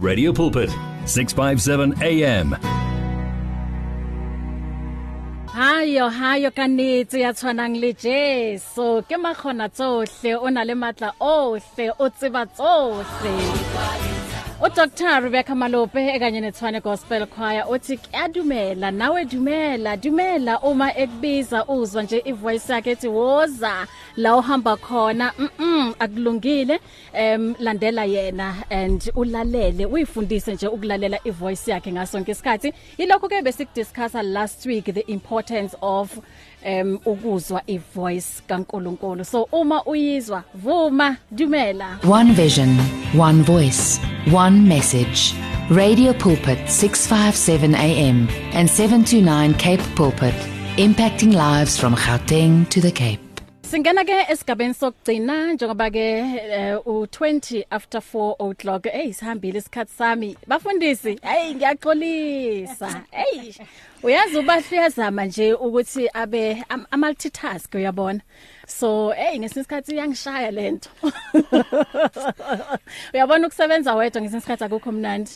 Radio Pulpit 657 AM Hayo hayo kanetse ya tshwanang le Jesu. Ke magona tsohle o na le matla ohle o tseba tsohle. uDr Rebecca Malope ekanye neTshwane Gospel Choir uthi kuyadumela nawe dumela dumela uma ekubiza uzwa nje ivoice yakhe ethi woza la uhamba khona. Mhm akulungile. Em landela yena and ulalele uyifundise nje ukulalela ivoice yakhe ngasonke isikhathi. Ilokho ke besikudiscussa last week the importance of um ukuzwa ivoice kaNkuluNkulu. So uma uyizwa vuma dumela. One vision, one voice, one message. Radio Pulpit 657 AM and 729 Cape Pulpit, impacting lives from Gauteng to the Cape. Singena ke esigabeni sokugcina njengoba ke uh, u20 after 4 o'clock. Hey sihambile isikhathi sami. Bafundisi hey ngiyaxolisa. Hey uyazi ubahliyazama nje ukuthi abe am, multitask uyabona so hey ngesinye isikhathi iyangishaya lento uyabona ukusebenza wedwa ngesinye isikhathi akukho mnandi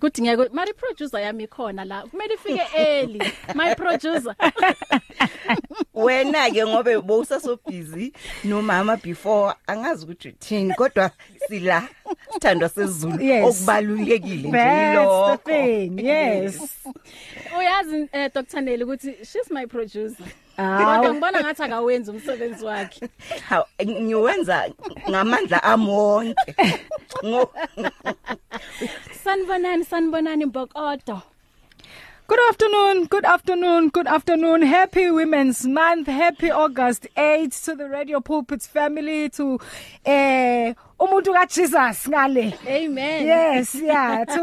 kudingeka mari producer yami ikhona la kumele ifike early my producer wena ke ngobe bowusaso busy nomama before angazi ukuthi uthini kodwa sila sithandwa sezulu Yes. okubalulekile nje That's the lokho thing. Yes. uyazi eh, Dr Neli ukuthi she's my producer kodwa ngibona ngathi akawenzi umsebenzi wakhe Haw, ngiwenza ngamandla ngo sanibonani sanibonani mbokodo Good afternoon, good afternoon, good afternoon. Happy Women's Month. Happy August 8 to the Radio Pulpits family to eh umuntu kaJesus ngale. amen Yes, yeah. To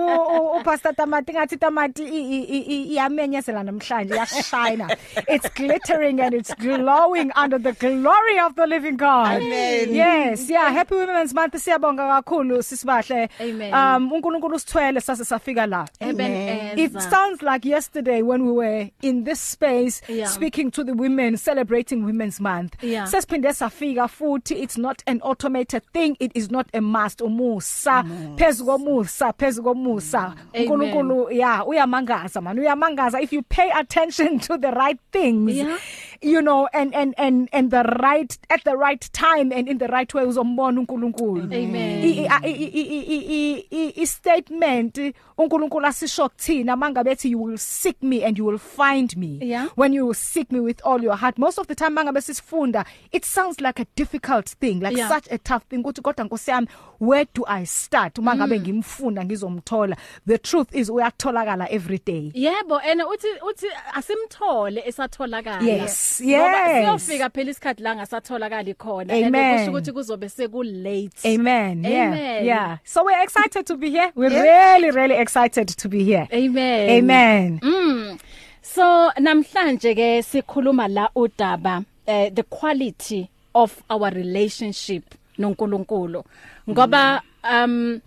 uPastor Tamati ngathi Tamati iyamenyezela namhlanje yashine. It's glittering and it's glowing under the glory of the living God. Amen. Yes, yeah. Happy Women's Month. Siyabonga kakhulu sisibahle. Amen. Um uNkulunkulu usithwele sase safika la. Amen. It sounds like yesterday when we were in this space Yeah. speaking to the women celebrating Women's Month. Yeah. Sesiphinde safika futhi it's not an automated thing it is not a must umusa. Phezulu komusa phezulu komusa. Amen. uNkulunkulu yeah uyamangaza man. Uyamangaza if you pay attention to the right things. Yeah. You know and and and and the right at the right time and in the right way uzombona uNkulunkulu Amen. I- statement uNkulunkulu asisho kuthina mangabethi you will seek me and you will find me Yeah. when you will seek me with all your heart most of the time mangabe sisifunda it sounds like a difficult thing like Yeah. such a tough thing ukuthi kodwa Nkosi yami where do I start uma Mm. ngabe ngimfuna ngizomthola the truth is uyatholakala every day Yebo ene uthi uthi asimthole esatholakala. Yes, Ngoba yes. siyofika phela isikhathi la ngasatholakala khona and Amen. kusho ukuthi kuzobe seku late. Amen. Yeah. Amen. Yeah. So we're excited to be here. We're Yeah. really really excited to be here. Amen. Amen. Mm. So namhlanje ke sikhuluma la udaba eh the quality of our relationship noNkulunkulu. Ngoba um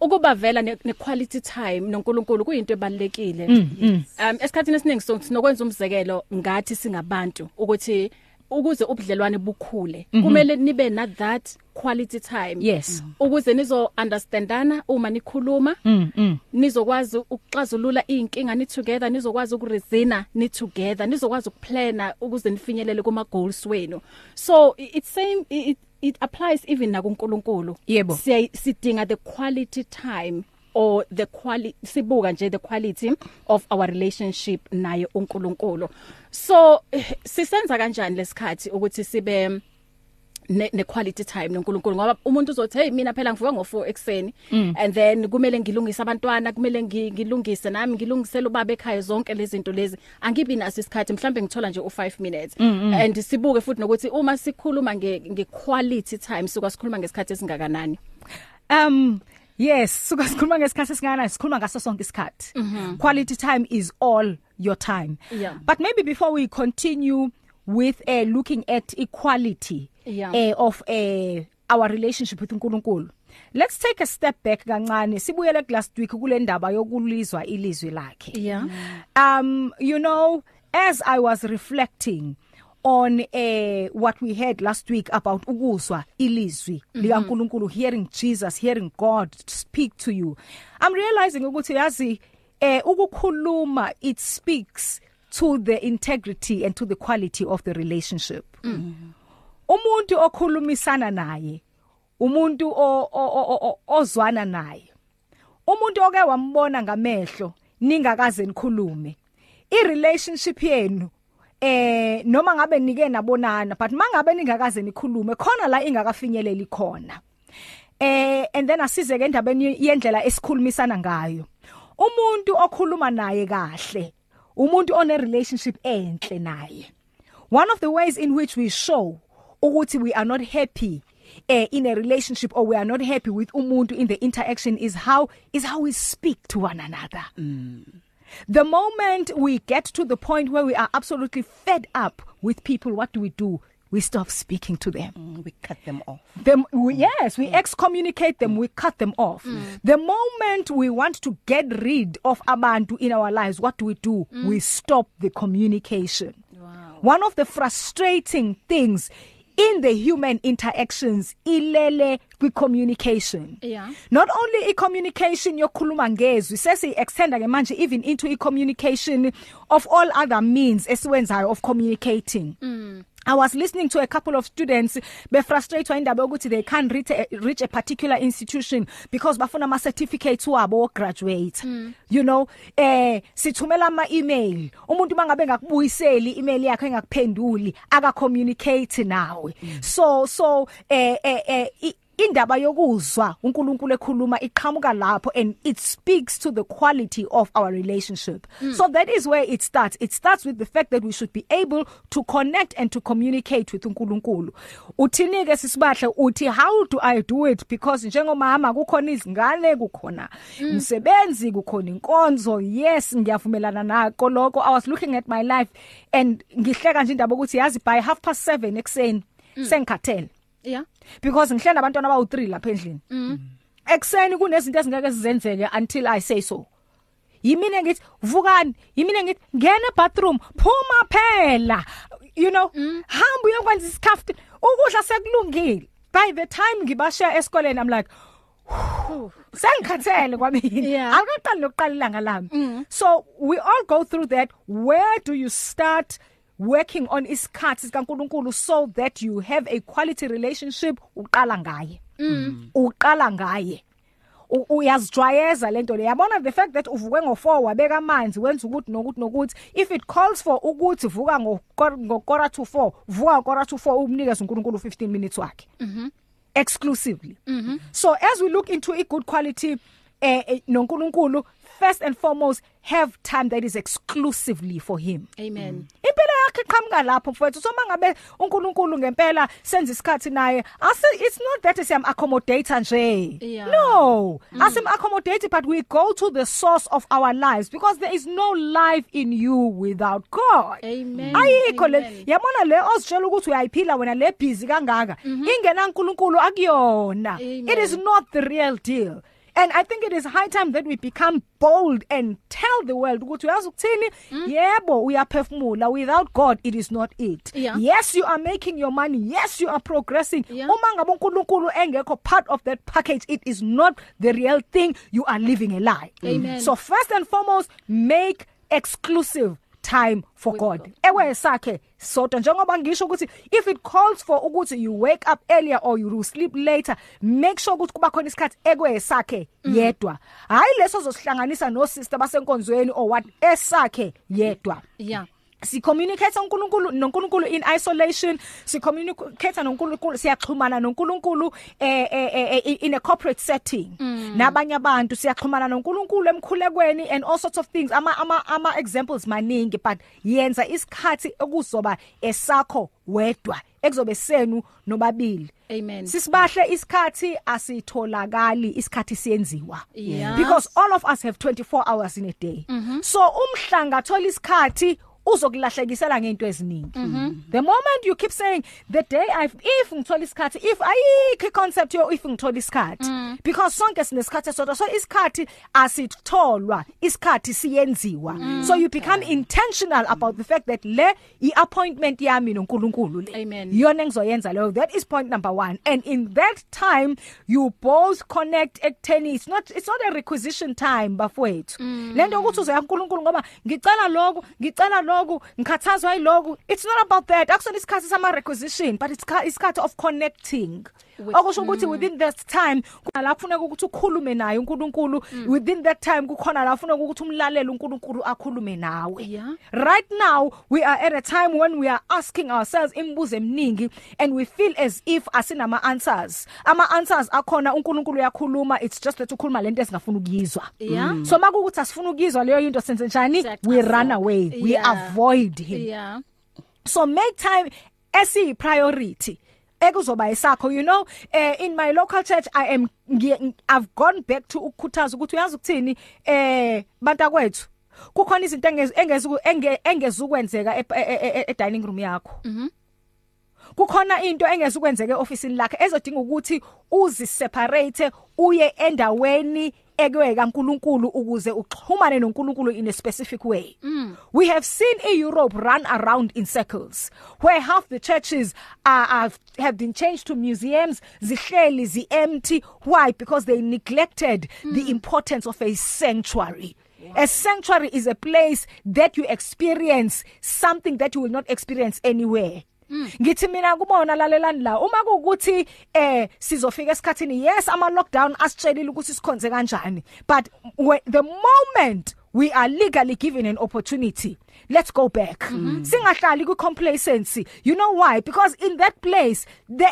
ukuba vela ne, ne quality time noNkulunkulu kuyinto ebalekile. Um esikhathini esiningi sinokwenza umzekelo ngathi singabantu ukuthi ukuze ubudlelwane bukhule kumele nibe na that quality time Yes. ukuze nizo understandana uma nikhuluma Mm. mm. nizokwazi ukuxazulula inkinga ni together nizokwazi ukuresina ni together nizokwazi ukuplana ukuze nifinyelele kuma goals wenu so i- it's same it, it applies even na kuNkulunkulu Yebo. Siya- sidinga the quality time or the quality sibuka nje the quality of our relationship naye uNkulunkulu so eh, sisenza kanjani lesikhathi ukuthi sibe ne, ne quality time noNkulunkulu ngoba umuntu uzothi hey mina phela ngivuka ngo4 ekseni and then kumele ngilungise abantwana kumele ngi- ngilungise nami ngilungisele ubaba ekhaya zonke lezi zinto lezi angibi naso isikhathi mhlambe ngithola nje u5 minutes and sibuke futhi nokuthi uma sikhuluma nge nge quality time suka sikhuluma ngesikhathi esingakanani Um yes, suka sikhuluma ngesikhathi esingana sikhuluma ngaso sonke isikhathi. Quality time is all your time. Yeah. But maybe before we continue with uh, looking at equality Yeah. uh, of uh, our relationship with uNkulunkulu. Let's take a step back kancane. Sibuyele last week kule ndaba yokulizwa ilizwi lakhe. yeah Um you know as I was reflecting on uh, what we heard last week about ukuzwa ilizwi likaNkuluNkulu hearing Jesus hearing God speak to you i'm realizing ukuthi yazi eh ukukhuluma it speaks to the integrity and to the quality of the relationship umuntu okhulumisana naye umuntu ozwana naye. Umuntu oke wambona ngamehlo ningakaze nikhulume. I relationship yenu eh noma ngabe nike nabonana but mangabe ningakaze nikhulume khona la ingakafinyeleli khona. Eh and then asize ke endabeni yendlela esikhulumisana ngayo. Umuntu okhuluma naye kahle umuntu one relationship enhle naye. One of the ways in which we show ukuthi we are not happy uh, in a relationship or we are not happy with umuntu in the interaction is how is how we speak to one another. Mm. the moment we get to the point where we are absolutely fed up with people what do we do? We stop speaking to them. Mm, we cut them off. Them we, yes we excommunicate them we cut them off. Mm. the moment we want to get rid of abantu in our lives what do we do? Mm. we stop the communication. Wow. one of the frustrating things in the human interactions ilele kwi communication Yeah. not only i communication yokhuluma ngezwi sesi extenda ke manje even into i communication of all other means esiwenzayo of communicating mm. I was listening to a couple of students be frustrated indaba ukuthi they can't reach a, reach a particular institution because bafuna ama certificates wabo graduate mm. you know eh sithumela ama email umuntu mangabe ngakubuyiseli email yakhe engakuphenduli aka communicate nawe mm. so so eh eh, eh i- indaba yokuzwa uNkulunkulu ekhuluma iqhamuka lapho and it speaks to the quality of our relationship. Mm. so that is where it starts. It starts with the fact that we should be able to connect and to communicate with uNkulunkulu. Uthini ke sisibahle? Uthi how do i do it? Because njengomama kukhona izingane kukhona umsebenzi kukhona inkonzo. Yes ngiyavumelana nako lokho. I was looking at my life and ngihleka nje indaba ukuthi yazi by half past 7 ekseni sengikhathele. Yeah. Because ngihlala abantwana abawu3 lapha endlini. Ekseni kunezinto ezingeke zizenzeke until i say so. Yimina ngithi vukani yimina ngithi ngena bathroom phuma phela. You know hamba uyokwenza isikhafu ukudla sekulungile. By the time ngibashiya esikoleni i'm like sengikhathele kwamina. Yeah. akaqali lokuqala ilanga lami. So we all go through that. Where do you start working on isikhathi sikaNkuluNkulu so that you have a quality relationship uqala ngaye. Uqala ngaye. U- uyazijwayeza lento le. Yabona the fact that uvuke ngo4 wabeka amanzi wenza ukuthi nokuthi nokuthi if it calls for ukuthi vuka ngo ngokora to 4 vuka ngokora to 4 umnikeza uNkulunkulu 15 minutes wakhe. Exclusively. Mm-hmm. so as we look into a good quality eh, eh noNkulunkulu first and foremost have time that is exclusively for him. Amen. Impela yakhe iqhamuka lapho mfowethu. So mangabe uNkulunkulu ngempela senza isikhathi naye ase it's not that siyam accommodate nje. Yeah. no mm. asim accommodate but we go to the source of our lives because there is no life in you without God. Amen. ayikho le. Yabona le ozitshela ukuthi uyayiphila wena le busy kangaka. Ingena uNkulunkulu akuyona. Amen. it is not the real deal. And I think it is high time that we become bold and tell the world ukuthi uyazi ukuthini? Yebo uyaphefumula. Without God it is not it. Yeah. yes you are making your money. Yes you are progressing. Yeah. uma ngabe uNkulunkulu engekho part of that package it is not the real thing. You are living a lie. Amen. so first and foremost make exclusive time for With God. God. ekwesakhe sodwa njengoba ngisho ukuthi if it calls for ukuthi you wake up earlier or you sleep later make sure ukuthi kuba khona isikhathi. Ekwesakhe yedwa. Hayi leso zosihlanganisa no sister basenkonzweni or what esakhe yedwa. Yeah. Si communicate uNkulunkulu noNkulunkulu in isolation si communicate noNkulunkulu siyaxhumana noNkulunkulu eh, eh, eh eh, in a corporate setting. Nabanye abantu siyaxhumana noNkulunkulu emkhulekweni and all sorts of things. Ama ama, ama examples maningi but yenza isikhathi okuzoba esakho wedwa ekuzobe senu nobabili. Amen. Sisibahle isikhathi asitholakali isikhathi siyenziwa. Yes. because all of us have 24 hours in a day. Mm -hmm. so umhlanga thola isikhathi uzokulahlekisela ngeinto eziningi. The moment you keep saying the day i if ngithola isikhathi if ayikho concept yo if ngithola isikhathi. Because sonke sinesikhathi sodwa so isikhathi asitholwa isikhathi siyenziwa. So you become intentional about the fact that le iappointment yami noNkulunkulu le. Amen. iyona engizoyenza leyo. That is point number 1 and in that time you both connect ekutheni it's not it's not a requisition time bafowethu. Lento ukuthi uzoya kuNkulunkulu ngoba ngicela lokho ngicela lokho ngikhathazwa yiloku it's not about that. Akusona isikhathi sama requisition but it's isikhathi of connecting. Okusho ukuthi within that time kuna la kufuneka ukuthi ukhulume naye uNkulunkulu. Within that time kukhona la kufuneka ukuthi umlalele uNkulunkulu akhulume nawe. Yeah. right now we are at a time when we are asking ourselves imibuzo eminingi and we feel as if asinama answers. Ama answers akhona uNkulunkulu uyakhuluma it's just that ukhuluma lento esingafuna ukuyizwa. Yeah. so makukuthi asifuna ukuyizwa leyo into senze njani? Exactly. we run away. We Yeah. avoid him. Yeah. So make time esi priority ekuzoba isakho you know? Uh, in my local church i am ngi- i've gone back to ukukhuthaza ukuthi uyazi ukuthini eh bantakwethu? Kukhona izinto engezi engezu enge- engezukwenzeka e- e- e- e dining room yakho. Kukhona into engezukwenzeka eofficeini lakhe ezodinga ukuthi uziseparate uye endaweni ekwe kaNkuluNkulu ukuze uxhumane noNkulunkulu in a specific way mm. we have seen eEurope run around in circles where half the churches are, are have been changed to museums zihleli zi empty why because they neglected mm. the importance of a sanctuary A sanctuary is a place that you experience something that you will not experience anywhere. Ngithi mina kubona lalelani la uma kuukuthi eh sizofika esikhathini yes ama lockdown asitshelile ukuthi sikhonze kanjani. But when, the moment we are legally given an opportunity let's go back. Mm -hmm. singahlali ku complacency you know why? Because in that place the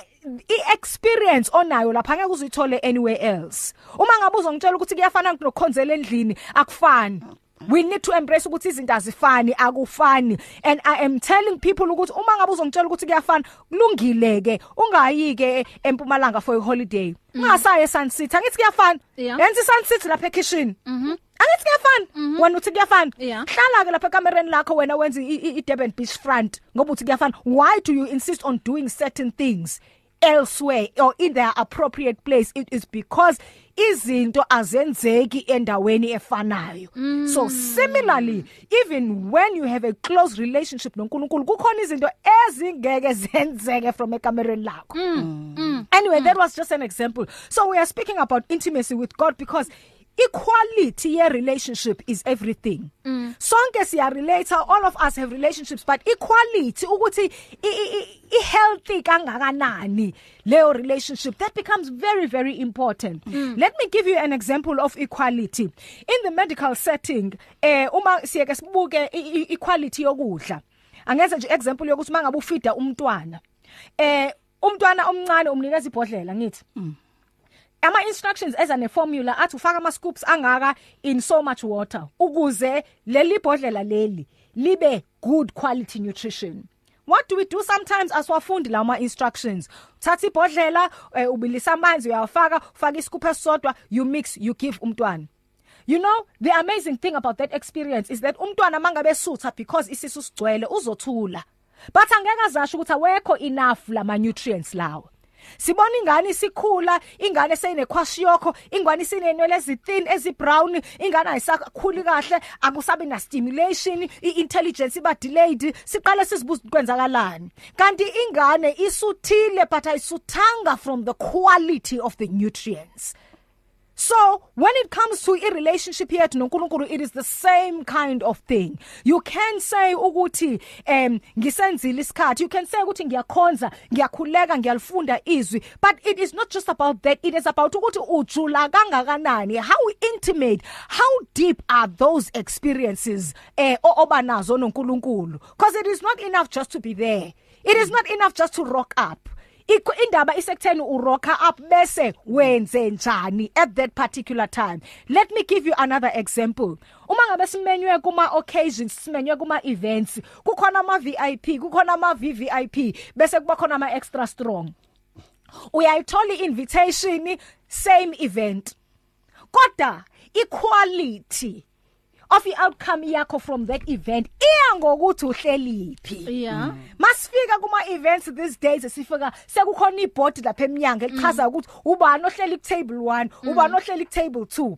i-experience onayo lapha ngeke uzuyithole anywhere else. Uma ngabe uzongitshela ukuthi kuyafana nokukhonzela endlini akufani. We need to embrace ukuthi izinto azifani akufani. And i am telling people ukuthi uma ngabe uzongitshela ukuthi kuyafana kulungile ke ungayike empumalanga for a holiday. Ungasaye Sun City angithi kuyafana. Yeah. yenza Sun City lapha ekitchen angithi kuyafana. Wena uthi kuyafana. Hlala ke lapha ekamereni lakho wena wenza i- Durban Beach front ngoba uthi kuyafana. Why do you insist on doing certain things elsewhere or in their appropriate place? It is because izinto azenzeki endaweni efanayo mm. so similarly even when you have a close relationship noNkulunkulu kukhona izinto ezingeke zenzeke from ekamereni lakho mm. anyway mm. that was just an example so we are speaking about intimacy with God because equality ye relationship is everything mm. sonke siya relate all of us have relationships but equality ukuthi i- healthy kangakanani leyo relationship that becomes very very important mm. let me give you an example of equality in the medical setting eh uma siyeke sibuke equality yokudla angenza nje example yokuthi mangabe ufida umntwana eh umntwana omncane umnikeza ibhodlela ngithi ama instructions eza ne formula athi ufaka ama scoops angaka in so much water ukuze leli bhodlela leli libe good quality nutrition. What do we do sometimes? Aswafundi lawa ma instructions uthatha ibhodlela eh, ubilisa amanzi uyawafaka ufaka iscoop esodwa you mix you give umntwana. You know the amazing thing about that experience is that umntwana mangabe sutha because isisu sigcwele uzothula. But angeke azasho ukuthi awekho enough lama nutrients lawo. Sibona ingane isikhula, ingane seyinekwashiyokho, ingane sinenwele ezithin ezibrown, ingane ayisakhuli kahle, akusabi na stimulation, iintelligence iba delayed, siqale sizibuza kwenzakalani. Kanti ingane isuthile but ayisuthanga from the quality of the nutrients. So when it comes to a relationship here to noNkulunkulu it is the same kind of thing. You can say ukuthi em ngisenzile isikhathi. You can say ukuthi ngiyakhonza ngiyakhuleka ngiyalifunda izwi. But it is not just about that. It is about ukuthi ujula kangakanani. How intimate how deep are those experiences eh obanazo noNkulunkulu? Because it is not enough just to be there. It is not enough just to rock up. Indaba isekutheni urocka up bese wenze njani at that particular time? Let me give you another example. Uma ngabe simenywe kuma occasions simenywe kuma events kukhona ama VIP kukhona ama VVIP bese kuba khona ama extra strong. Uyayithola invitation same event. Kodwa equality of i-outcome yakho from that event iya ngokuthi uhleliphi. Yeah masifika kuma events these days sifika sekukhona iboard lapha eminyango elichaza ukuthi ubani ohleli ku table 1 ubani ohleli ku table 2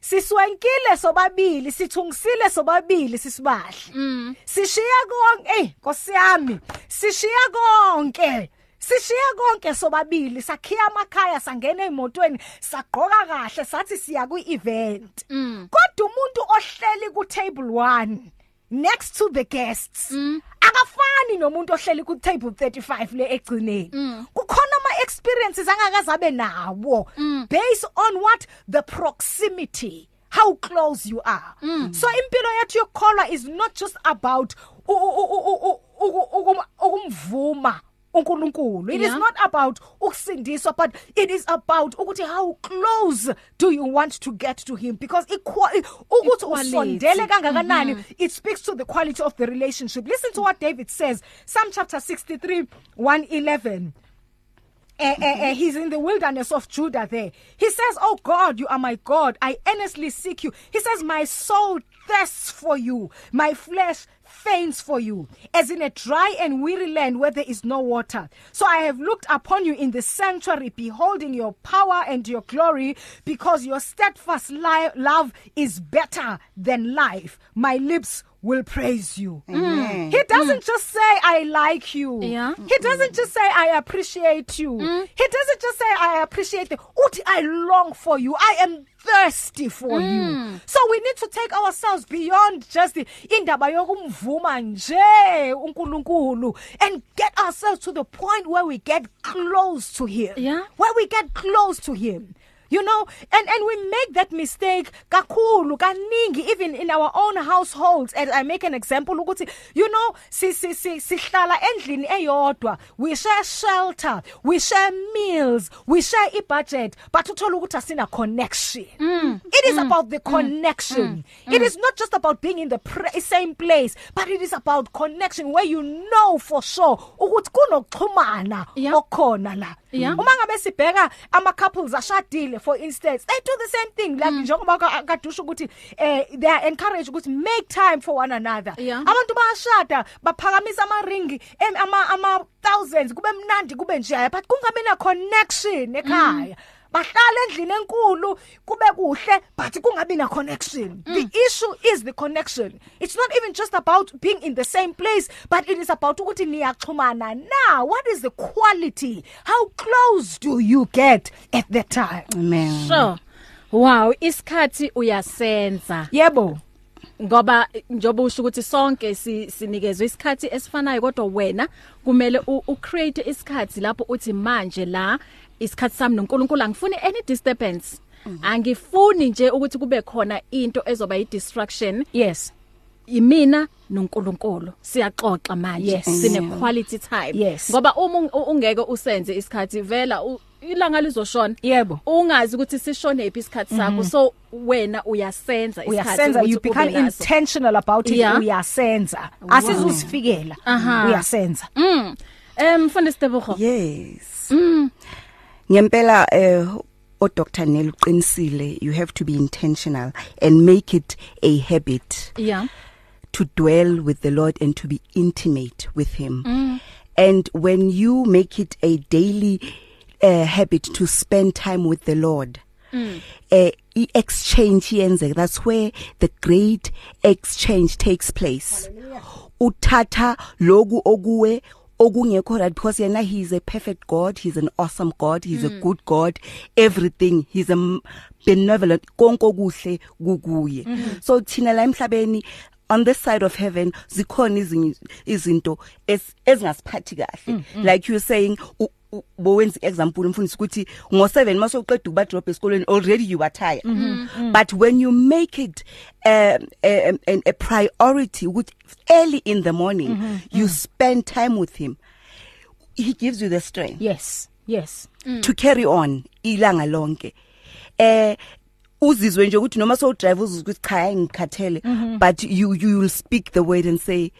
siswenkile sobabili sithungisile sobabili sisibahle sishiya konke hey nkosiyami sishiya konke. Sishiya konke sobabili sakhiya amakhaya sangena emotweni sagqoka kahle sathi siya kwi-event. Kodwa umuntu ohleli ku table 1 next to the guests akafani nomuntu ohleli ku table 35 le egcineni. Kukhona ama experiences angakazabe nawo based on what the proximity how close you are. So impilo yethu yokukholwa is not just about ukumvuma uNkulunkulu it is Yeah. not about ukusindiswa but it is about ukuthi how close do you want to get to him because ukuthi usondele kangakanani it speaks to the quality of the relationship listen to what David says Psalm chapter 63 111 uh, uh, uh, he's in the wilderness of Judah there. He says, Oh God, you are my God. I earnestly seek you. He says, My soul thirsts for you. My flesh faints for you, as in a dry and weary land where there is no water. So I have looked upon you in the sanctuary, beholding your power and your glory, because your steadfast li- love is better than life. My lips will praise you. Amen. He doesn't just say, I like you. Yeah. He doesn't just say, I appreciate you. Mm. He doesn't just say, I appreciate you. Uthi, I long for you. I am thirsty for mm. you. So we need to take ourselves beyond just the indaba yokumvuma nje uNkulunkulu and get ourselves to the point where we get close to him. Yeah. Where we get close to him. You know, and and we make that mistake kakhulu kaningi even in our own households. And I make an example ukuthi you know si si si sihlala endlini eyodwa we share shelter we share meals we share i budget but uthola ukuthi asina connection. Mm, it is mm, about the connection. mm, it is not just about being in the pre- same place but it is about connection where you know for sure ukuthi kunokuxhumana Yeah. okhona la. Yeah. uma ngabe sibheka ama couples ashadile for instance they do the same thing. Like njengoba ka- kadusha ukuthi eh they are encouraged ukuthi make time for one another. Yeah. abantu bayashada baphakamisa ama ring em- ama ama thousands kube mnandi kube njaya but kungabe na connection ekhaya. Bahlala endlini enkulu kube kuhle but kungabi na connection. The issue is the connection. It's not even just about being in the same place but it is about ukuthi niyaxhumana. Now what is the quality? How close do you get at that time? Amen. sure wow isikhathi uyasenza. Yebo. Ngoba njoba usho ukuthi sonke si- sinikezwe isikhathi esifanayo kodwa wena kumele u u- create isikhathi lapho uthi manje la isikhathi sami noNkulunkulu angifuni any disturbance angifuni nje ukuthi kube khona into ezoba yi distraction yes imina noNkulunkulu siyaxoxa manje Yes. sine quality time Yes. ngoba uma ung- ungeke usenze isikhathi vela u- ilanga lizoshona Yebo. ungazi ukuthi sishone ephi isikhathi sakho so wena uyasenza isikhathi uyasenza you ukuthi ube become naso. intentional about it Yeah. uyasenza asizusifikela Aha. uyasenza Mm. Em mfundisi Tebogo. Yes. Mm. Ngempela eh o Dr Nel uqinisile you have to be intentional and make it a habit Yeah. to dwell with the Lord and to be intimate with him. Mm. And when you make it a daily uh, habit to spend time with the Lord mm. uh, exchange yenzeka that's where the great exchange takes place uthatha loku okuwe okungekho right because yena he is a perfect god he's an awesome god he's mm. a good god everything he's a m- benevolent konke okuhle kukuye mm -hmm. so thina la emhlabeni on this side of heaven zikhona izinto ezingasiphathi kahle. Like you saying bowenza example umfundisi ukuthi ngo7 masoqeda ukuba drop esikolweni already you are tired. Mm. -hmm. but when you make it um, a, a, a priority ukuthi early in the morning mm -hmm. you spend time with him he gives you the strength. Yes yes. Mm. to carry on ilanga lonke. Eh uzizwe nje ukuthi noma so drive uzizwe ukuthi cha ngikhathele. But you you will speak the word and say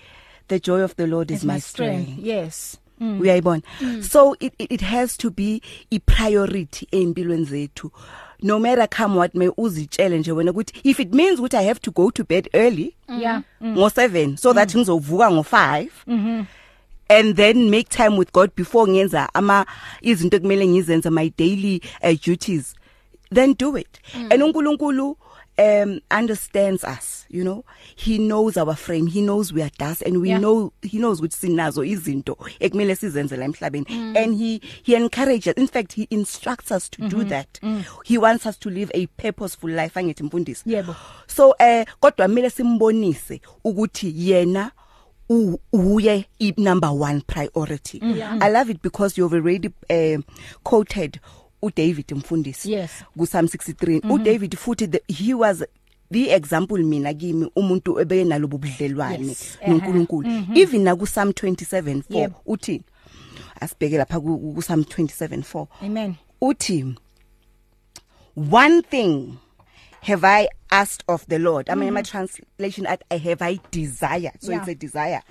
the joy of the lord is, It's my strength, yes. Uyayibona? So it, it it has to be i priority empilweni zethu. No matter come what may uzitshele nje wena ukuthi if it means ukuthi i have to go to bed early yeah. Ngo 7 so that ngizovuka ngo 5 and then make time with God before ngiyenza ama izinto kumele ngizenze my daily uh, duties. Then do it. And uNkulunkulu um understands us you know. He knows our frame. He knows we are dust and we Yeah. know he knows ukuthi sinazo izinto ekumele sizenze la emhlabeni and he he encourages in fact he instructs us to do that. He wants us to live a purposeful life angithi mfundisi. Yebo. so eh kodwa kumele simbonise ukuthi yena u- uye i number 1 priority. I love it because you've already um quoted uDavid mfundisi Yes. ku Psalm 63 uDavid futhi the, he was the example mina kimi umuntu ebeye nalobo budlelwane Yes. noNkulunkulu. Even na ku Psalm 27 4 Yebo. uthi asibheke lapha ku ku Psalm 27 4 amen. Uthi one thing have I asked of the Lord. I mean, my translation at I have I desired. So Yeah. it's a desire.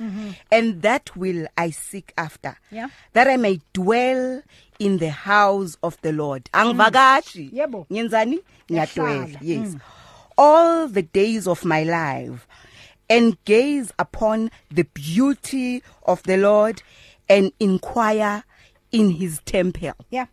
And that will I seek after. Yeah. That I may dwell in the house of the Lord. Angivakashi. Yebo. Ngenzani? Ngiyadwela. Yes. All the days of my life and gaze upon the beauty of the Lord and inquire in his temple yeah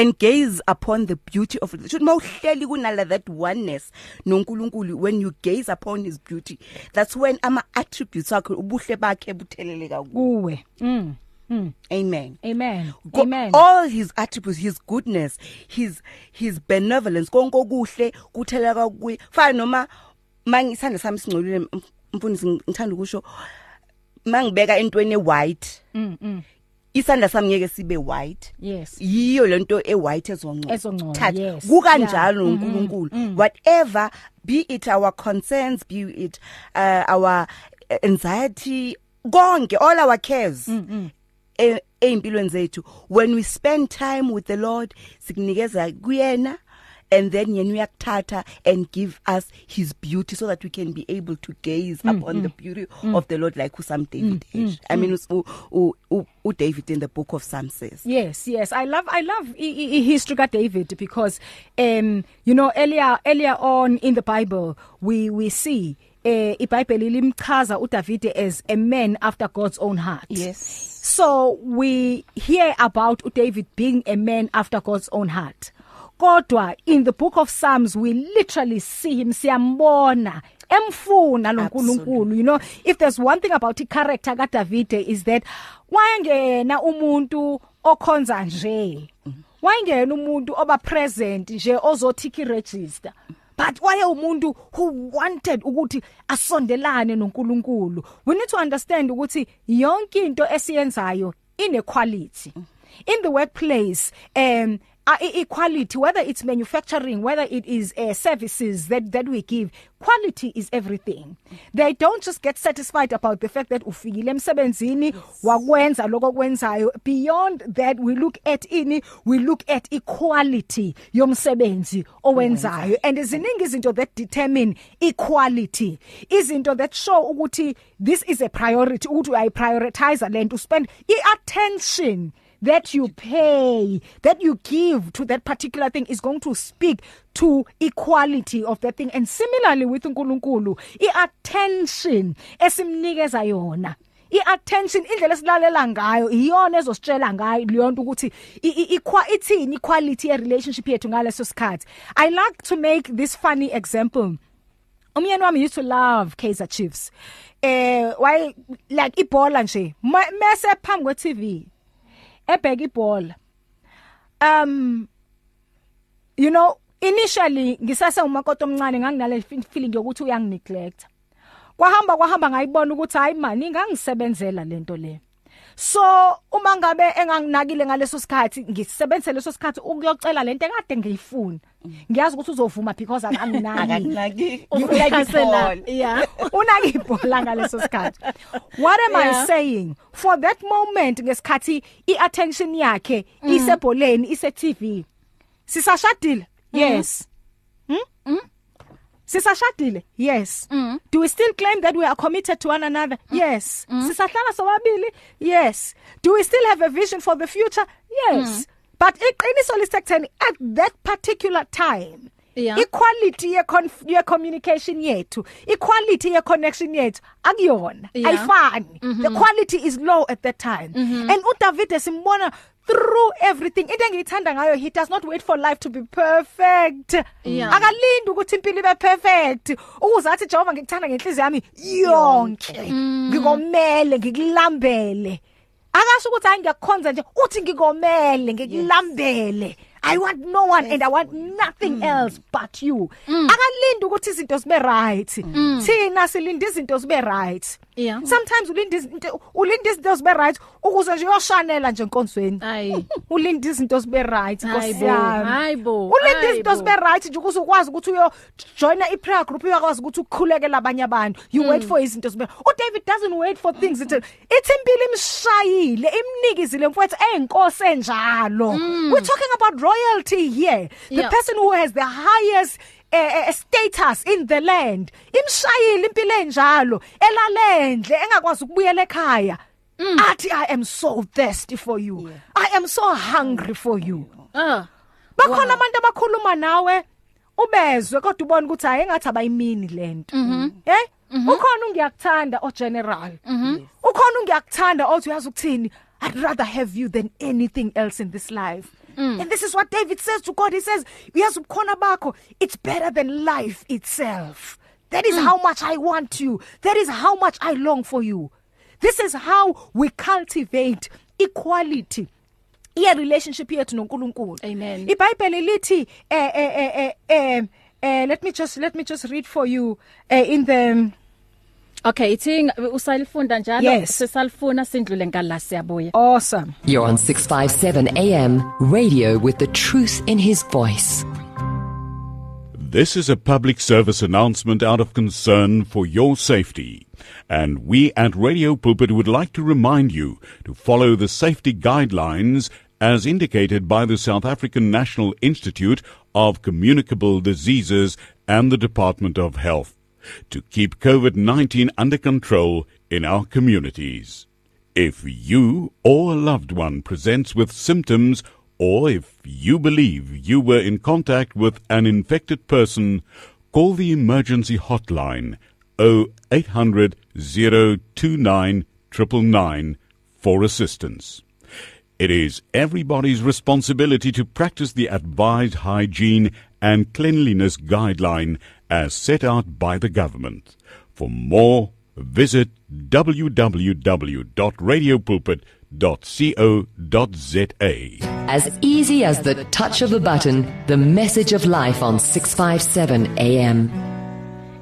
and gaze upon the beauty of should mawuhleli kunala that oneness noNkulunkulu when you gaze upon his beauty that's when ama attributes akhe ubuhle bakhe butheleleka kuwe kuwe. Mm amen. Amen. Ko- amen. all his attributes his goodness his his benevolence konke okuhle kutheleka kuye fana noma mangisanda sami singcolile mf- mfundisi ngithanda ukusho mangibeka entweni white mm. Isandla sami ngeke sibe white. Yes. Yiyo lento e-white ezongcola. Ezongcola, Thatha. yes. kukanjalo Yeah. uNkulunkulu. Whatever be it our concerns be it uh, our anxiety konke all our cares e- eimpilweni zethu. When we spend time with the Lord sikunikeza kuyena and then yena uyakuthatha and give us his beauty so that we can be able to gaze mm, upon mm, the beauty mm, of the Lord like who Psalm David mm, mm, I mean u, u, u, u David in the book of Psalms says Yes, yes. I love I love i- i- history ka David because um you know earlier earlier on in the Bible we we see eh iBhayibheli limchaza uDavid as a man after God's own heart. yes So we hear about David being a man after God's own heart. Kodwa in the book of Psalms we literally see him siyambona emfuna lo nkulunkulu you know. If there's one thing about i-character kaDavid is that wayengena umuntu okhonza nje. Wayengena umuntu oba present nje ozothiki register but waye umuntu who wanted ukuthi asondelane noNkulunkulu. We need to understand ukuthi yonke into esiyenzayo ine quality in the workplace um e- equality whether it's manufacturing whether it is uh, services that that we give quality is everything. They don't just get satisfied about the fact that ufikile emsebenzini wakwenza lokho kwenzayo beyond that we look at ini we look at equality yomsebenzi owenzayo. And ziningi izinto that determine equality izinto that show ukuthi this is a priority ukuthi uyayi prioritize lento spend i-attention that you pay that you give to that particular thing is going to speak to equality of that thing. And similarly with uNkulunkulu iattention esimnikeza yona iattention indlela esilalela ngayo iyona ezositshela ngayo leyonto ukuthi ithini equality ye relationship yethu ngaleso sikhathi. I like to make this funny example. Umyeni wami used to love Kaizer Chiefs. Eh why like ibhola nje ma- mase phambi kwe TV ebheka ibhola. Um you know initially ngisase umakoto omncane nganginale feeling yokuthi uyangineglect. Kwahamba kwahamba ngayibona ukuthi hayi mani ngangisebenzela lento le. So uma ngabe enganginakile ngaleso sikhathi ngisebenzise leso sikhathi ukuyocela lento ekade ngiyifuna. Ngiyazi ukuthi uzovuma because akanginaki. Ngifuna yeah. Unaki ibhola ngaleso sikhathi. What am Yeah. i saying? For that moment ngesikhathi iattention yakhe isebholeni ise TV sisashadile yes. Hm sisashadile yes. Mm. do we still claim that we are committed to one another? Yes. Sisahlala sobabili? Yes. Do we still have a vision for the future? Yes. But iqiniso lisekutheni at that particular time Yeah. equality ye ye communication yethu equality ye connection yethu akuyona. Yeah. ayifani. The quality is low at that time. And uDavid simbona through everything. Into engiyithanda ngayo he does not wait for life to be perfect. Yeah. akalindi ukuthi impilo ibe perfect. Ukuze athi Jehova ngikuthanda ngenhliziyo yami yonke. Ngikomele ngikulambele. Akasho ukuthi hayi ngiyakhonza nje uthi ngikomele ngikulambele. I want no one and I want nothing else but you. Akalindi ukuthi izinto zibe right. Thina silinde izinto zibe right. Yeah. sometimes ulinde izinto ulinde izinto zibe right ukuze nje uyoshanela nje enkonzweni Ayi. ulinde izinto zibe right Hayi Nkosi bo, yami. hayi bo, ulinde hayi izinto bo. zibe right nje ukuze ukwazi ukuthi uyo join i prayer group uyakwazi ukuthi ukukhulekela abanye abantu you wait Mm. for izinto zibe u David doesn't wait for things it ithi impilo imshayile imnikizile mfowethu eyinkosi enjalo we're talking about royalty here the Mm. Yeah. person who has the highest uh, uh, status in the land. Imshayile impilo enjalo elalendle engakwazi ukubuyela ekhaya. Mm. athi i am so thirsty for you. I am so hungry for you. Ah. bakhona abantu abakhuluma nawe ubezwe kodwa ubone ukuthi hayi engathi abayimini lento eh ukhona ungiyakuthanda o general. Ukhona ungiyakuthanda othi uyazi ukuthini? I'd rather have you than anything else in this life. And this is what David says to God. He says uyazi ubukhona bakho it's better than life itself. That is how much i want you. That is how much i long for you. This is how we cultivate equality. Iya relationship yethu noNkulunkulu. Amen. iBhayibheli lithi eh eh eh eh, eh eh let me just let me just read for you uh, in the Okay, ithi usalifunda njalo Yes. sesalifuna sindlule ngala siyabuya. awesome You're on 657 AM, radio with the truth in his voice. This is a public service announcement out of concern for your safety. And we at Radio Pulpit would like to remind you to follow the safety guidelines as indicated by the South African National Institute of Communicable Diseases and the Department of Health to keep COVID-19 under control in our communities. If you or a loved one presents with symptoms or if you believe you were in contact with an infected person, call the emergency hotline 0800 029 999 for assistance. It is everybody's responsibility to practice the advised hygiene and cleanliness guideline as set out by the government. For more, visit www.radiopulpit.co.za. As easy as the touch of a button, the message of life on 657 AM.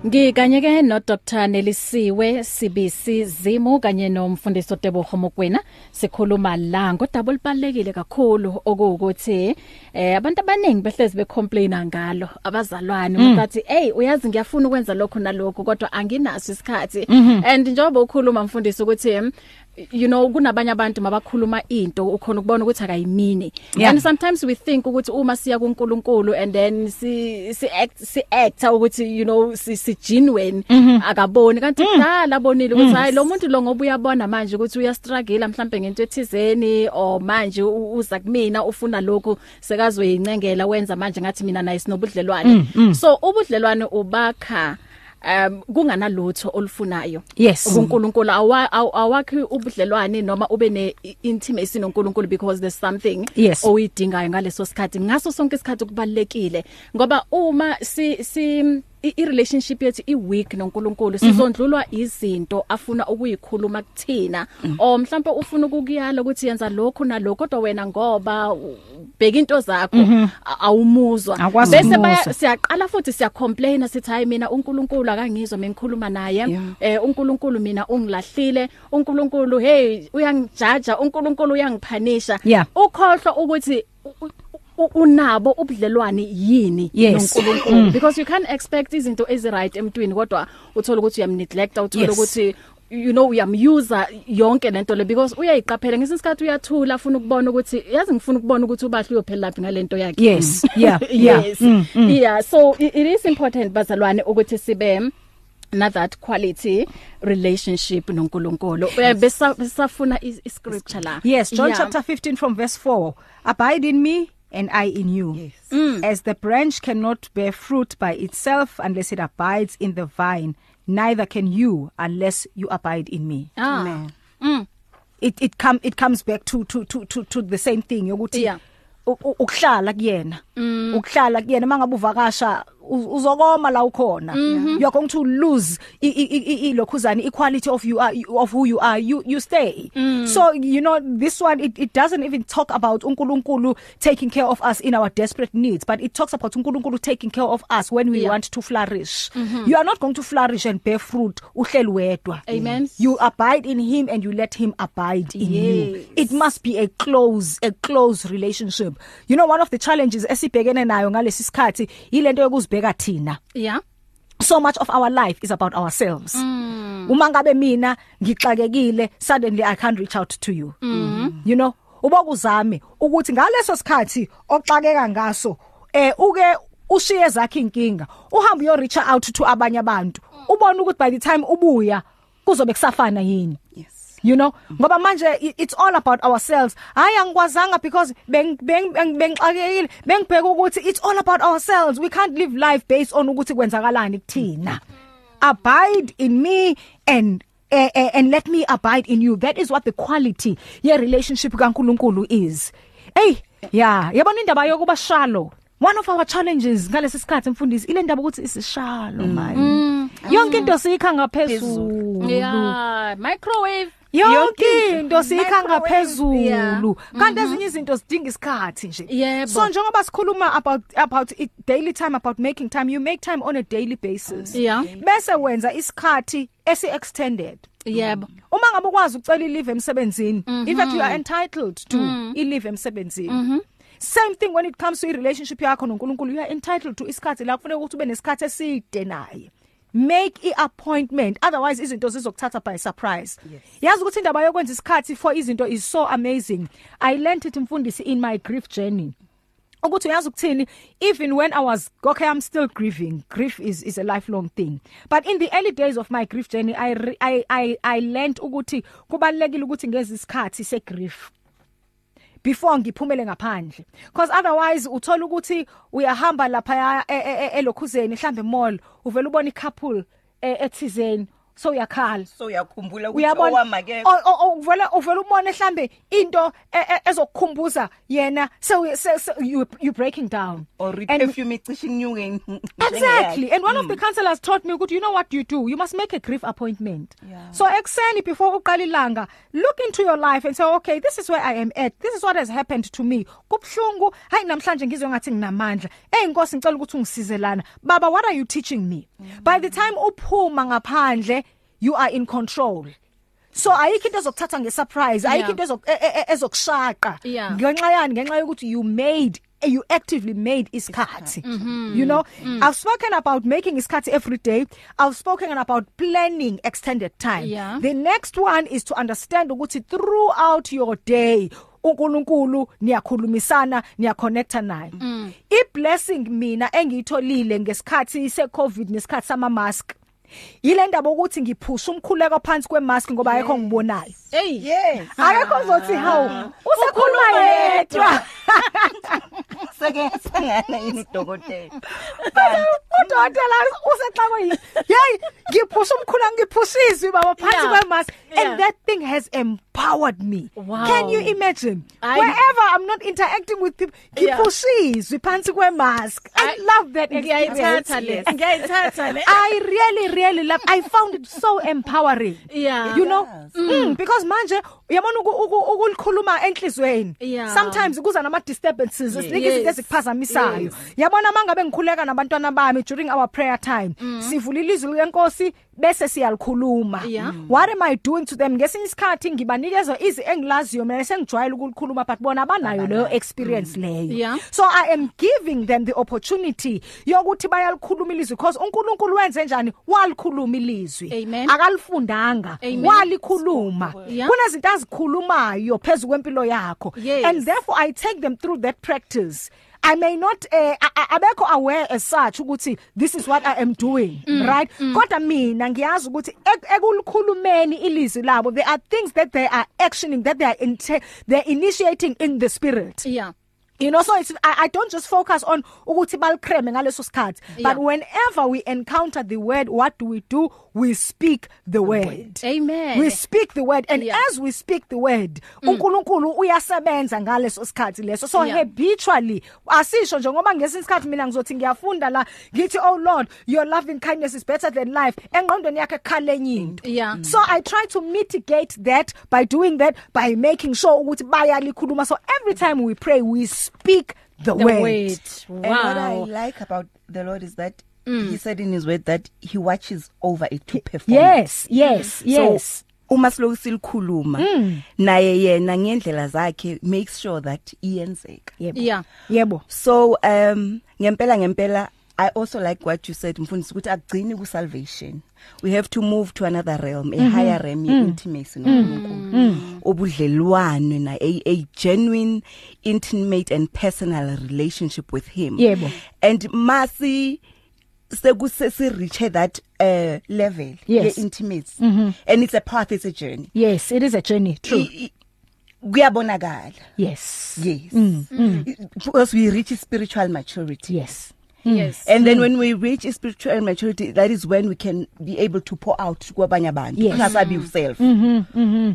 Ngikanye ke no Dr Nelisiwe Sibisi Zimu kanye nomfundisi Tebogo Mokwena sikhuluma la ngodaba olubalekile kakhulu okuwukuthi eh abantu abaningi behlezi becomplaina ngalo abazalwane. Umuntu athi hey uyazi ngiyafuna ukwenza lokho nalokho kodwa anginaso isikhathi. And njengoba ukhuluma mfundisi ukuthi you know kunabanye abantu mabakhuluma into ukhona ukubona ukuthi akayimini. Yeah. and sometimes we think ukuthi uma siya kuNkulunkulu and then si si act si act ukuthi you know si, si genuine akaboni. Kanti kudala abonile ukuthi hayi lo muntu lo ngoba uyabona manje ukuthi uya struggle mhlambe ngento ethizeni or manje u- uza kumina ufuna lokhu sekazoyincengela wenza manje ngathi mina naye sinobudlelwane. So ubudlelwane ubakha um kunganalutho olufunayo. Aw- awakhi ubudlelwane noma ube ne intimacy noNkulunkulu because there's something Yes. oyidingayo ngaleso sikhathi. Ngaso sonke isikhathi kubalekile ngoba uma si si i i- relationship yethu i weak noNkulunkulu. Sizondlulwa izinto afuna ukuyikhuluma kuthina. O mhlawumbe ufuna ukukuyala ukuthi yenza lokho nalokho kodwa wena ngoba u- bheka into zakho a- awumuzwa. Akwazi bese ukumuzwa. baya siyaqala futhi siya complain sithi hayi mina uNkulunkulu akangizwa mengikhuluma naye. Yeah. eh uNkulunkulu mina ungilahlile. uNkulunkulu hey uyangijaja uNkulunkulu uyangiphanisha. Yeah. ukhohlwa ukuthi u- u- unabo ubudlelwane yini Yes. noNkulunkulu? Because you can't expect izinto ezi right emntwini kodwa uthola ukuthi uyamneglect uthola Yes. ukuthi you know uyamuse yonke lento le because uyayiqaphela. Ngesikhathi uyathula afuna ukubona ukuthi yazi ngifuna ukubona ukuthi ubahle uyophela laphi ngalento yakhe. Yes, yeah, yeah. yes. Mm, yeah. So it, it is important bazalwane ukuthi sibe na that quality relationship noNkulunkulu. Eh, besa besafuna i i- scripture la. Yes, John Yeah. chapter 15 from verse 4. Abide in me and I in you. Yes. Mm. As the branch cannot bear fruit by itself unless it abides in the vine, neither can you unless you abide in me. ah It it come it comes back to to to to to the same thing yokuthi Yeah. u- u- ukuhlala kuyena ukuhlala kuyena mangabe uvakasha uz- uzokoma la ukhona. You're going to lose i- i- i- i- lokhuzani equality of you are of who you are. You you stay. So you know this one it, it doesn't even talk about uNkulunkulu taking care of us in our desperate needs but it talks about uNkulunkulu taking care of us when we Yeah. want to flourish. You are not going to flourish and bear fruit uhleli wedwa. Amen. you abide in him and you let him abide in Yes. you it must be a close a close relationship. You know one of the challenges esibhekene nayo ngalesi sikhathi ilento yokuzibheka thina yeah so much of our life is about ourselves mm. uma ngabe mina ngixakekile suddenly i can't reach out to you mm. you know ubokuzame ukuthi ngaleso sikhathi oxakeka ngaso eh uke ushiye zakhe inkinga uhamba uyo reach out to abanye abantu ubona ukuthi by the time ubuya kuzobe kusafana yini Yes. You know? Ngoba manje i- it's all about ourselves. Hayi angikwazanga because beng beng beng- bengixakekile. Bengibheka ukuthi it's all about ourselves. We can't live life based on ukuthi kwenzakalani kuthina. Abide in me and uh, uh, and let me abide in you. That is what the quality ye relationship kaNkuluNkulu is. Hey yeah yabona indaba yokuba shallow one of our challenges ngalesi sikhathi mfundisi ile ndaba ukuthi isishalo manje yonke into siyikha ngaphezulu yeah microwave. Yonke into siyikha Microwave, yeah. ngaphezulu kanti ezinye izinto zidinga isikhathi nje. Yebo. so njengoba sikhuluma about about it, daily time about making time you make time on a daily basis. Yeah. bese wenza isikhathi esi extended yebo. Uma ngabe ukwazi ucela i-leave emsebenzini Mhm. in fact you are entitled to i-leave emsebenzini. Same thing when it comes to i-relationship yakho noNkulunkulu you are entitled to isikhathi la kufanele ukuthi ube nesikhathi eside naye. Make i-appointment otherwise izinto zizokuthatha by surprise. Yazi ukuthi indaba yokwenza isikhathi for izinto is so amazing. I learned it mfundisi in my grief journey. Ukuthi uyazi ukuthini? Even when i was okay i'm still grieving. Grief is is a lifelong thing. But in the early days of my grief journey i i i, I learned ukuthi kubalekile ukuthi ngeze isikhathi se grief before ngiphumele ngaphandle. Because otherwise uthola ukuthi uyahamba lapha e, elokhuzeni mhlambe mall uvela ubona i-couple eh, ethizeni so uyakhala so uyakhumbula ukuthi uyabona owama ke O- o- o- uvela uvela ubone mhlambe into e- e- ezokukhumbuza yena so you you breaking down or perfume icishe inyuke Exactly. And one of Mm. the counselors taught me ukuthi you know what you do you must make a grief appointment. Yeah. So ekseni before uqala ilanga look into your life and say okay this is where I am at. This is what has happened to me. Kubhlungu hayi namhlanje ngizwe ngathi nginamandla. Hey Nkosi ngicela ukuthi ungisize lana. Baba what are you teaching me? Mm. By the time uphuma ngaphandle you are in control. So ayikho into ezokuthatha ngesurprise, ayikho Yeah. into ezok e- e- e- ezokushaka. Yeah. ngenxa yani ngenxa yokuthi you made you actively made isikhathi you know i've spoken about making isikhathi every day i've spoken about planning extended time Yeah. the next one is to understand ukuthi throughout your day uNkulunkulu niyakhulumisana niyaconnecta naye iblessing mina engiyitholile ngesikhathi secovid nesikhathi sama mask yile ndaba ukuthi ngiphusha umkhuleko phansi kwemask ngoba ayikho ngibonayo. Hey. Yes. Akekho uzothi hawu usekhuluma yedwa seke sangana yini udokotela udokotela usexako yini hey ngiphusha umkhula ngiphushiswe baba phansi Yeah. and that thing has empowered me. Wow. can you imagine? I- wherever i'm not interacting with people Yeah. ngiphushizwe phansi kwemask i love that ngiyayithatha le. Ngiyayithatha le. I really really love I found it so empowering. Yeah. you know? Does. mm, because manje uyabona uku- uku- ukulikhuluma enhlizweni Yeah. sometimes kuza nama disturbances sinika izinto Yes. ezikuphazamisayo Yes. yabona mangabe ngikhuleka nabantwana bami during our prayer time sivula ilizwi lenkosi bese siyalikhuluma Yeah. what am i doing to them ngesinye isikhathi ngibanikeza izi engilaziyo mina sengijwayele ukulikhuluma but bona abanayo leyo experience leyo Yeah. so i am giving them the opportunity yokuthi bayalikhuluma ilizwi because uNkulunkulu wenze njani walikhuluma ilizwi Amen. akalifundanga Amen. walikhuluma Yeah. kunezinto azikhulumayo phezulu kwempilo yakho Yes. and therefore i take them through that practice I may not uh, abekho aware as such ukuthi this is what I am doing mm. right mm. kodwa mina ngiyazi ukuthi ekulukhulumeni ilizwi labo there are things that they are actioning that they are in they're initiating in the spirit yeah You know so it's I, I don't just focus on ukuthi balicreme ngaleso sikhathi Yeah. but whenever we encounter the word what do we do we speak the word. amen. We speak the word. And Yeah. as we speak the word uNkulunkulu uyasebenza ngaleso sikhathi leso. So Yeah. habitually asisho nje ngoba ngesinye isikhathi mina ngizothi ngiyafunda la ngithi oh lord your loving kindness is better than life. Engqondweni yakhe khale enye into. Yeah. so i try to mitigate that by doing that by making sure ukuthi bayalikhuluma. So every time we pray we speak the, the word. word. And what I wow. like about the Lord is that mm. He said in His word that He watches over it to perform. yes yes yes So uma siloku silikhuluma naye yena ngendlela zakhe make sure that iyenzeka. yebo yeah yebo So um ngempela ngempela I also like what you said mfundisi ukuthi akugcini ku salvation. We have to move to another realm, a mm -hmm. higher realm mm. intimacy noNkulunkulu. Obudlelwane na a, a genuine intimate and personal relationship with him. Yebo. And masi sekusesi reach that uh level Yes. ye intimacy. Mm -hmm. And it's a path it's a journey. yes it is a journey true I- i- Kuyabonakala. yes Yes. Mm. Mm. Because we reach spiritual maturity. yes yes And then when we reach spiritual maturity that is when we can be able to pour out kwabanye abantu Yes. ungasabi yourself.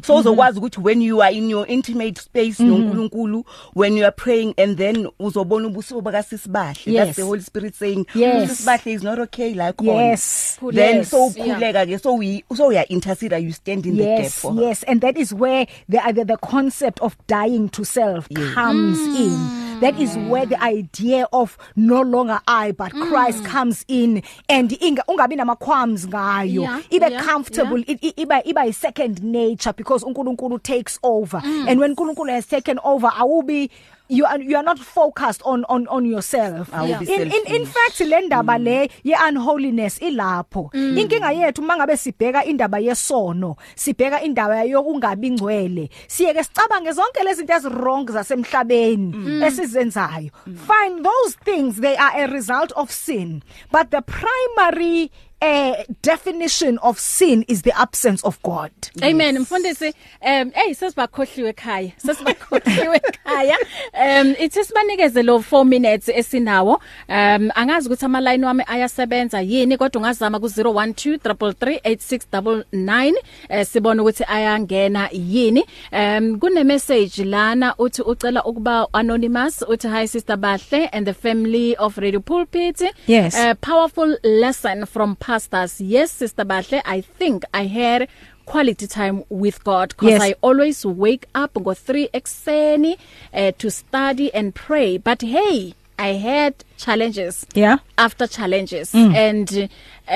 So uzokwazi ukuthi when you are in your intimate space noNkulunkulu when you are praying and then uzobona ubuso bakasisibahle Yes. that's the Holy Spirit saying Yes. usisibahle is not okay like Yes. then Yes. so ukhuleka ke so we so we are intercede you stand in the gap yes for her. yes and that is where the the, the concept of dying to self Yes. comes in that is where the idea of no longer I but Christ comes in and inga ungabi namaqualms ngayo. Yeah, ibe yeah, comfortable yeah. it, iba iba a second nature because uNkulunkulu takes over. And when uNkulunkulu has taken over awubi you are you are not focused on on on yourself. Awubi in, in in selfish. fact le ndaba le ye unholiness ilapho inkinga yethu mangabe sibheka indaba yesono sibheka indaba yokungabi ngcwele siyeke sicabange zonke lezi zinto ezirong zasemhlabeni esizenzayo. Fine those things they are a result of sin. But the primary uh, definition of sin is the absence of God. Amen. Mfundisi um hey sesibakhohliwe ekhaya. Sesibakhohliwe ekhaya. Um ithi sibanikeze lo 4 minutes esinawo. Um angazi ukuthi ama line wami ayasebenza yini kodwa ungazama ku 0123338699 eh sibona ukuthi ayangena yini. Um kune message lana uthi ucela ukuba anonymous uthi hi sister Bahle and the family of Radio Pulpit. Yes. a powerful lesson from pastors yes sister Bahle i think i had quality time with God because Yes. I always wake up go 3 ekseni uh, to study and pray but hey I had challenges Yeah. after challenges mm. and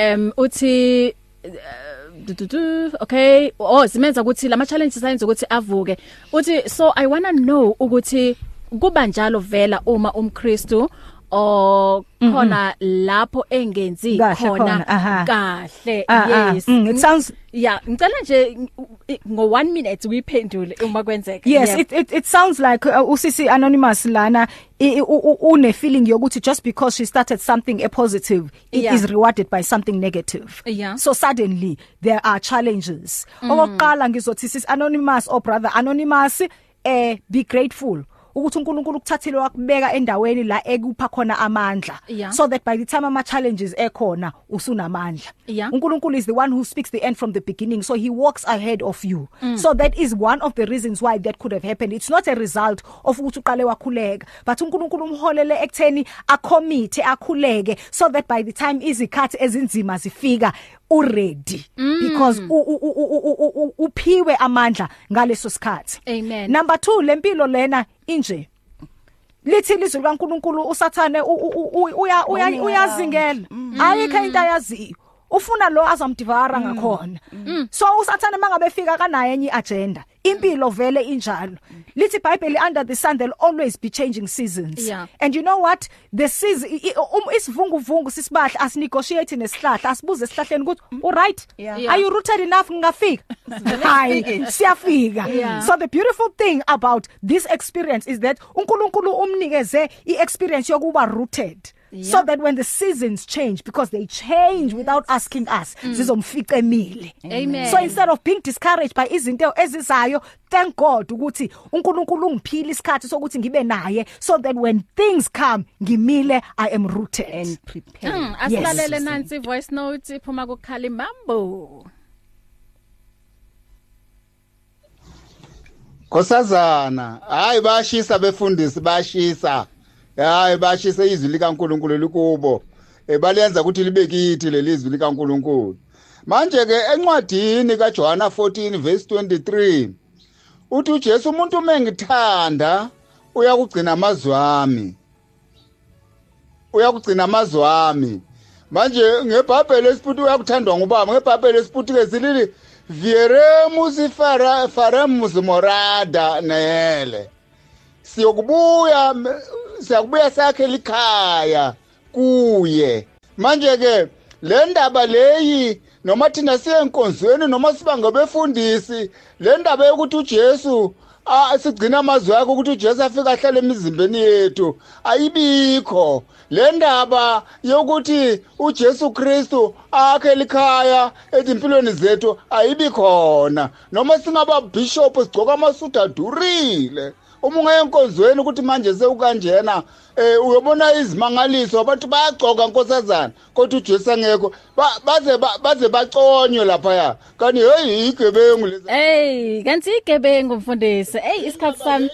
um uthi uh, du- du- du, okay oh simenza ukuthi lama challenges ayenza ukuthi avuke uthi so i want to know ukuthi kuba njalo vela uma umkristu o khona lapho engenzi Kahle khona khona, aha. kahle Ah, ah, yes mm, it sounds yeah ngicela nje ngo 1 minute uyiphendule uma kwenzeka Yes Yeah. it it it sounds like uh, usisi anonymous lana i- i- u- u- une feeling yokuthi just because she started something a positive it Yeah. is rewarded by something negative. Yeah. So suddenly there are challenges. Okokuqala ngizothi sis anonymous or brother anonymous eh be grateful ukuthi uNkulunkulu ukuthathile wakubeka endaweni la ekupha khona amandla Yeah. so that by the time ama challenges ekhona usunamandla Yeah. uNkulunkulu is the one who speaks the end from the beginning so he walks ahead of you mm. so that is one of the reasons why that could have happened it's not a result of ukuthi uqale wakhuleka but uNkulunkulu umholele ekutheni acommit akhuleke so that by the time izikhathi ezinzima zifika uready mm. because u- u- u- u- u- u- u- uphiwe amandla ngaleso sikhathi Amen. number 2 lempilo lena inje lithi ilizwi likaNkuluNkulu usathane u- u- u- uya uya- uyazingela. ayikho into ayaziyo. Ufuna lo azamdivara ngakhona. So usathane mangabe fika kanaye enye agenda impilo vele injalo. Lithi bible under the sun there'll always be changing seasons. Yeah. and you know what? The season um isivunguvungu sisibahla asinegotiate nesihlahla asibuze esihlahleni ukuthi all right Yeah. are you rooted enough? Ngingafika. Hayi siyafika. Yeah. so the beautiful thing about this experience is that uNkulunkulu umnikeze iexperience yokuba rooted. So that when the seasons change because they change without asking us zizomfica emile Amen. so instead of being discouraged by izinto ezizayo thank God ukuthi uNkulunkulu ungiphile isikhathi sokuthi ngibe naye so that when things come ngimile i am rooted. And prepare Mm, asilalele nansi voice note iphuma kukhala imambo Nkosazana, hayi bashisa befundisi bashisa. Hayi bashisa izwi likaNkuluNkulu likubo. Ebalenza ukuthi libe kithi lelizwi likaNkuluNkulu. Manje ke encwadini kaJohana 14 verse 23 uthi uJesu umuntu mengithanda uyakugcina amazwi ami. Uyakugcina amazwi ami. Manje ngeBhayibheli esiputi uyakuthandwa ngubaba ngeBhayibheli esiputi ke silili Vieremus fara faremus morada nele. Siyokubuya m- siyakubuya sakhe likhaya kuye. Manje ke le ndaba leyi noma thina siye enkonzweni noma siba ngabefundisi le ndaba yokuthi uJesu ah sigcina amazwi akhe ukuthi uJesu afika ahlale emizimbeni yethu ayibikho le ndaba yokuthi uJesu Kristu akhe likhaya ezimpilweni zethu ayibi khona noma singaba bishop sigcoka amasudu adurile uma ungayenkonzweni ukuthi manje sewukanjena eh uyobona izimangaliso abantu bayagcoka nkosazana kodwa uJesu angekho Ba- baze ba- baze baconywe lapha kanti hey igebengu lezi Hey, kanti igebengu mfundisi. Hey, isikhathi sami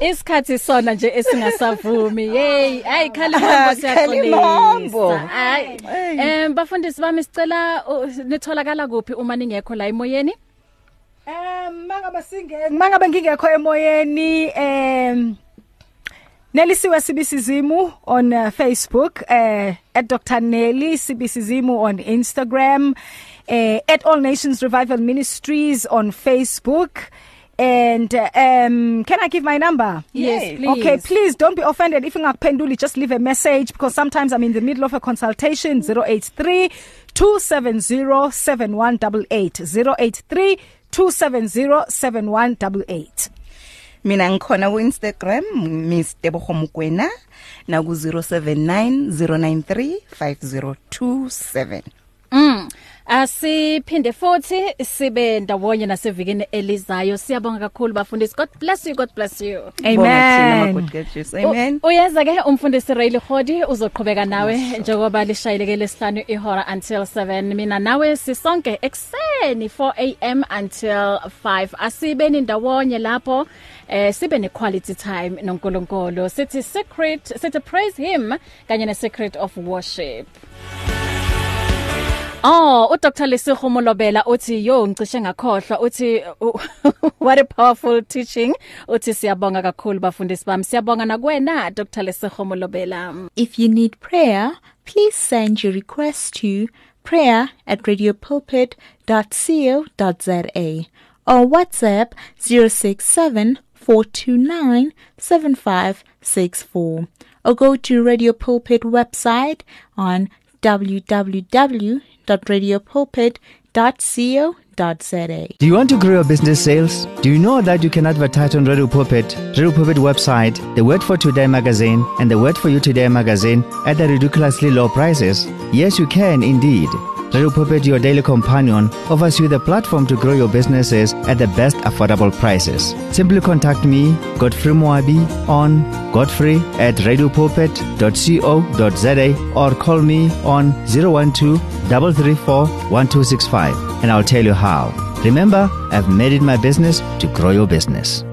isikhathi sona nje esingasavumi. Hey, hey khalimambo Khalimambo. siyaxolisa. Hayi. Em bafundisi bami sicela uh, nitholakala kuphi uma ningekho la emoyeni? Um mangabe singe mangabe ngingekho emoyeni um Nelisiwe Sibisizimu on uh, Facebook uh, at Dr Nelly Sibisizimu on Instagram uh, at All Nations Revival Ministries on Facebook and uh, um can I give my number Yes, please. Okay please don't be offended if ngakuphenduli just leave a message because sometimes I'm in the middle of a consultation 083 270 7188 083 2707188 mina ngikhona ku Instagram Miss Tebogo Mokwena na ku 0790935027 Mm. Asiphinde futhi sibe ndawonye nasevikini elizayo. Siyabonga kakhulu bafundisi. God bless you. God bless you. Amen amen U- Uyeza ke umfundisi Ray Lehodi uzoqhubeka nawe njengoba lishayeleke lesihlanu ihora until 7 mina nawe sisonke ekseni 4 am until 5 asibeni ndawonye lapho eh sibe ne quality time noNkulunkulu sithi secret sithi praise him kanye ne secret of worship Oh, uDr Lesigo Molobela uthi yo ngicishe ngakhohlwa uthi what a powerful teaching. Uthi siyabonga kakhulu bafundisi bami. Siyabonga nakwena Dr Lesigo Molobela. If you need prayer, please send your request to prayer at radiopulpit.co.za or WhatsApp 067 429 7564 or go to Radio Pulpit website on www.radiopulpit.co.za. Do you want to grow your business sales? Do you know that you can advertise on Radio Pulpit, Radio Pulpit website, the Word for Today magazine, and the Word for You Today magazine at the ridiculously low prices? Yes, you can indeed. Radio Pulpit, your daily companion, offers you the platform to grow your businesses at the best affordable prices. Simply contact me, Godfrey Moabi, on godfrey at radiopulpit.co.za or call me on 012 334 1265 and I'll tell you how. Remember, I've made it my business to grow your business.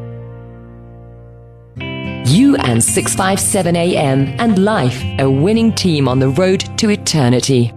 You and 657 AM and life, a winning team on the road to eternity.